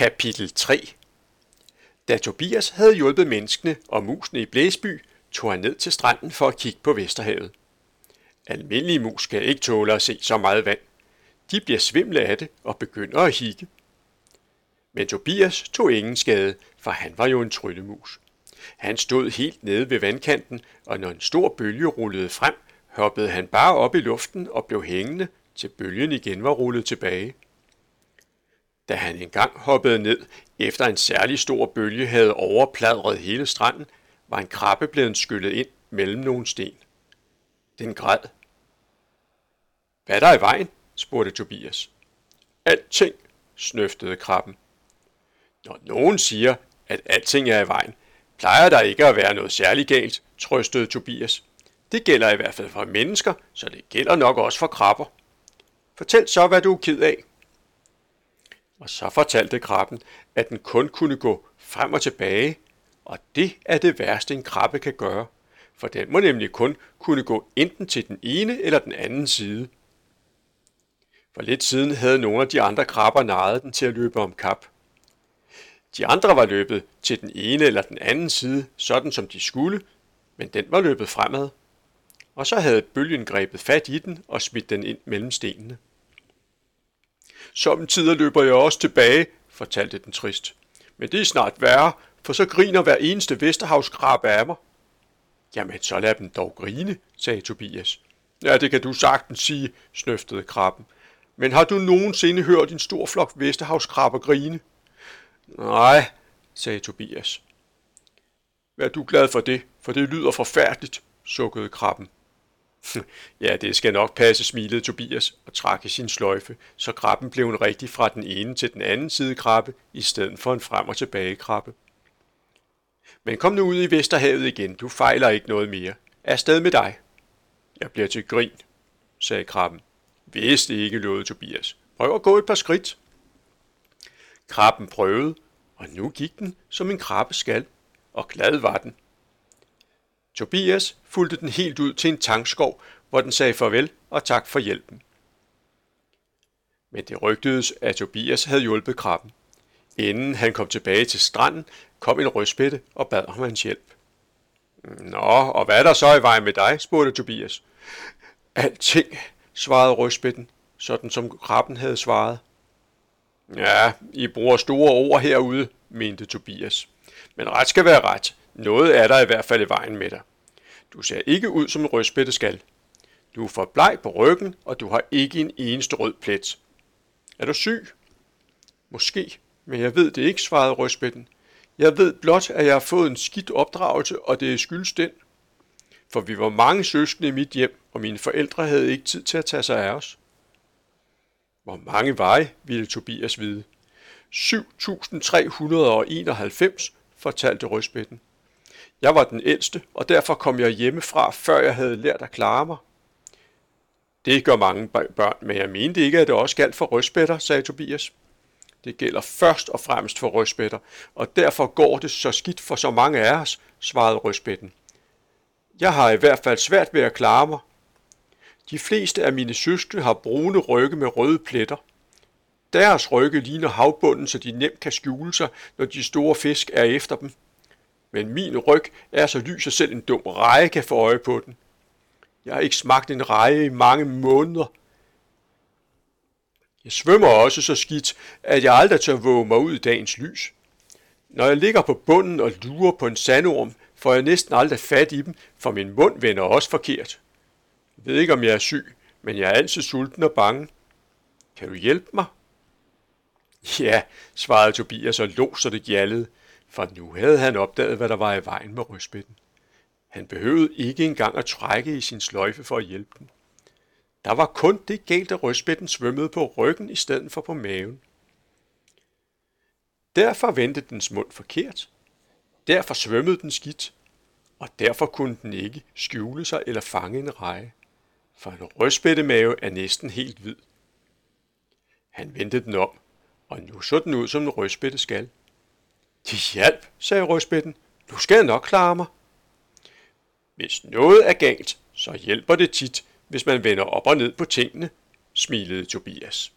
Kapitel 3 Da Tobias havde hjulpet menneskene og musene i Blæsby, tog han ned til stranden for at kigge på Vesterhavet. Almindelige mus kan ikke tåle at se så meget vand. De bliver svimle af det og begynder at hikke. Men Tobias tog ingen skade, for han var jo en tryllemus. Han stod helt nede ved vandkanten, og når en stor bølge rullede frem, hoppede han bare op i luften og blev hængende, til bølgen igen var rullet tilbage. Da han engang hoppede ned, efter en særlig stor bølge havde overpladret hele stranden, var en krabbe blevet skyllet ind mellem nogle sten. Den græd. Hvad er der i vejen? spurgte Tobias. Alting, snøftede krabben. Når nogen siger, at alting er i vejen, plejer der ikke at være noget særligt galt, trøstede Tobias. Det gælder i hvert fald for mennesker, så det gælder nok også for krabber. Fortæl så, hvad du er ked af. Og så fortalte krabben, at den kun kunne gå frem og tilbage, og det er det værste, en krabbe kan gøre, for den må nemlig kun kunne gå enten til den ene eller den anden side. For lidt siden havde nogle af de andre krabber nejet den til at løbe om kap. De andre var løbet til den ene eller den anden side, sådan som de skulle, men den var løbet fremad. Og så havde bølgen grebet fat i den og smidt den ind mellem stenene. Samtidig løber jeg også tilbage, fortalte den trist. Men det er snart værre, for så griner hver eneste Vesterhavskrabbe af mig. Jamen, så lad dem dog grine, sagde Tobias. Ja, det kan du sagtens sige, snøftede krabben. Men har du nogensinde hørt en stor flok Vesterhavskrabber grine? Nej, sagde Tobias. Vær du glad for det, for det lyder forfærdeligt, sukkede krabben. ja, det skal nok passe, smilede Tobias og trak i sin sløjfe, så krabben blev en rigtig fra den ene til den anden side krabbe, i stedet for en frem og tilbage krabbe. Men kom nu ud i Vesterhavet igen, du fejler ikke noget mere. Afsted med dig. Jeg bliver til grin, sagde krabben. Vist ikke, lovede Tobias. Prøv at gå et par skridt. Krabben prøvede, og nu gik den, som en krabbe skal, og glad var den. Tobias fulgte den helt ud til en tankskov, hvor den sagde farvel og tak for hjælpen. Men det rygtedes, at Tobias havde hjulpet krabben. Inden han kom tilbage til stranden, kom en rødspætte og bad om hans hjælp. Nå, og hvad er der så i vejen med dig? spurgte Tobias. Alting, svarede rødspætten, sådan som krabben havde svaret. Ja, I bruger store ord herude, mente Tobias. Men ret skal være ret. Noget er der i hvert fald i vejen med dig. Du ser ikke ud som en rødspætte skal. Du er for bleg på ryggen, og du har ikke en eneste rød plet. Er du syg? Måske, men jeg ved det ikke, svarede rødspætten. Jeg ved blot, at jeg har fået en skidt opdragelse, og det er skyldes den. For vi var mange søskende i mit hjem, og mine forældre havde ikke tid til at tage sig af os. Hvor mange veje ville Tobias vide? 7.391, fortalte rødspætten. Jeg var den ældste, og derfor kom jeg hjemmefra, før jeg havde lært at klare mig. Det gør mange børn, men jeg mente ikke, at det også galt for rødspætter, sagde Tobias. Det gælder først og fremmest for rødspætter, og derfor går det så skidt for så mange af os, svarede rødspætten. Jeg har i hvert fald svært ved at klare mig. De fleste af mine søskende har brune rygge med røde pletter. Deres rygge ligner havbunden, så de nemt kan skjule sig, når de store fisk er efter dem men min ryg er så lys, at selv en dum reje kan få øje på den. Jeg har ikke smagt en reje i mange måneder. Jeg svømmer også så skidt, at jeg aldrig tør våge mig ud i dagens lys. Når jeg ligger på bunden og lurer på en sandorm, får jeg næsten aldrig fat i dem, for min mund vender også forkert. Jeg ved ikke, om jeg er syg, men jeg er altid sulten og bange. Kan du hjælpe mig? Ja, svarede Tobias og lå, så det gjaldede for nu havde han opdaget, hvad der var i vejen med rødspætten. Han behøvede ikke engang at trække i sin sløjfe for at hjælpe den. Der var kun det galt, at rødspætten svømmede på ryggen i stedet for på maven. Derfor vendte dens mund forkert. Derfor svømmede den skidt, og derfor kunne den ikke skjule sig eller fange en reje, for en rødspættemave er næsten helt hvid. Han vendte den om, og nu så den ud som en rødspætte skal. Til hjælp, sagde rødspætten. Du skal nok klare mig. Hvis noget er galt, så hjælper det tit, hvis man vender op og ned på tingene, smilede Tobias.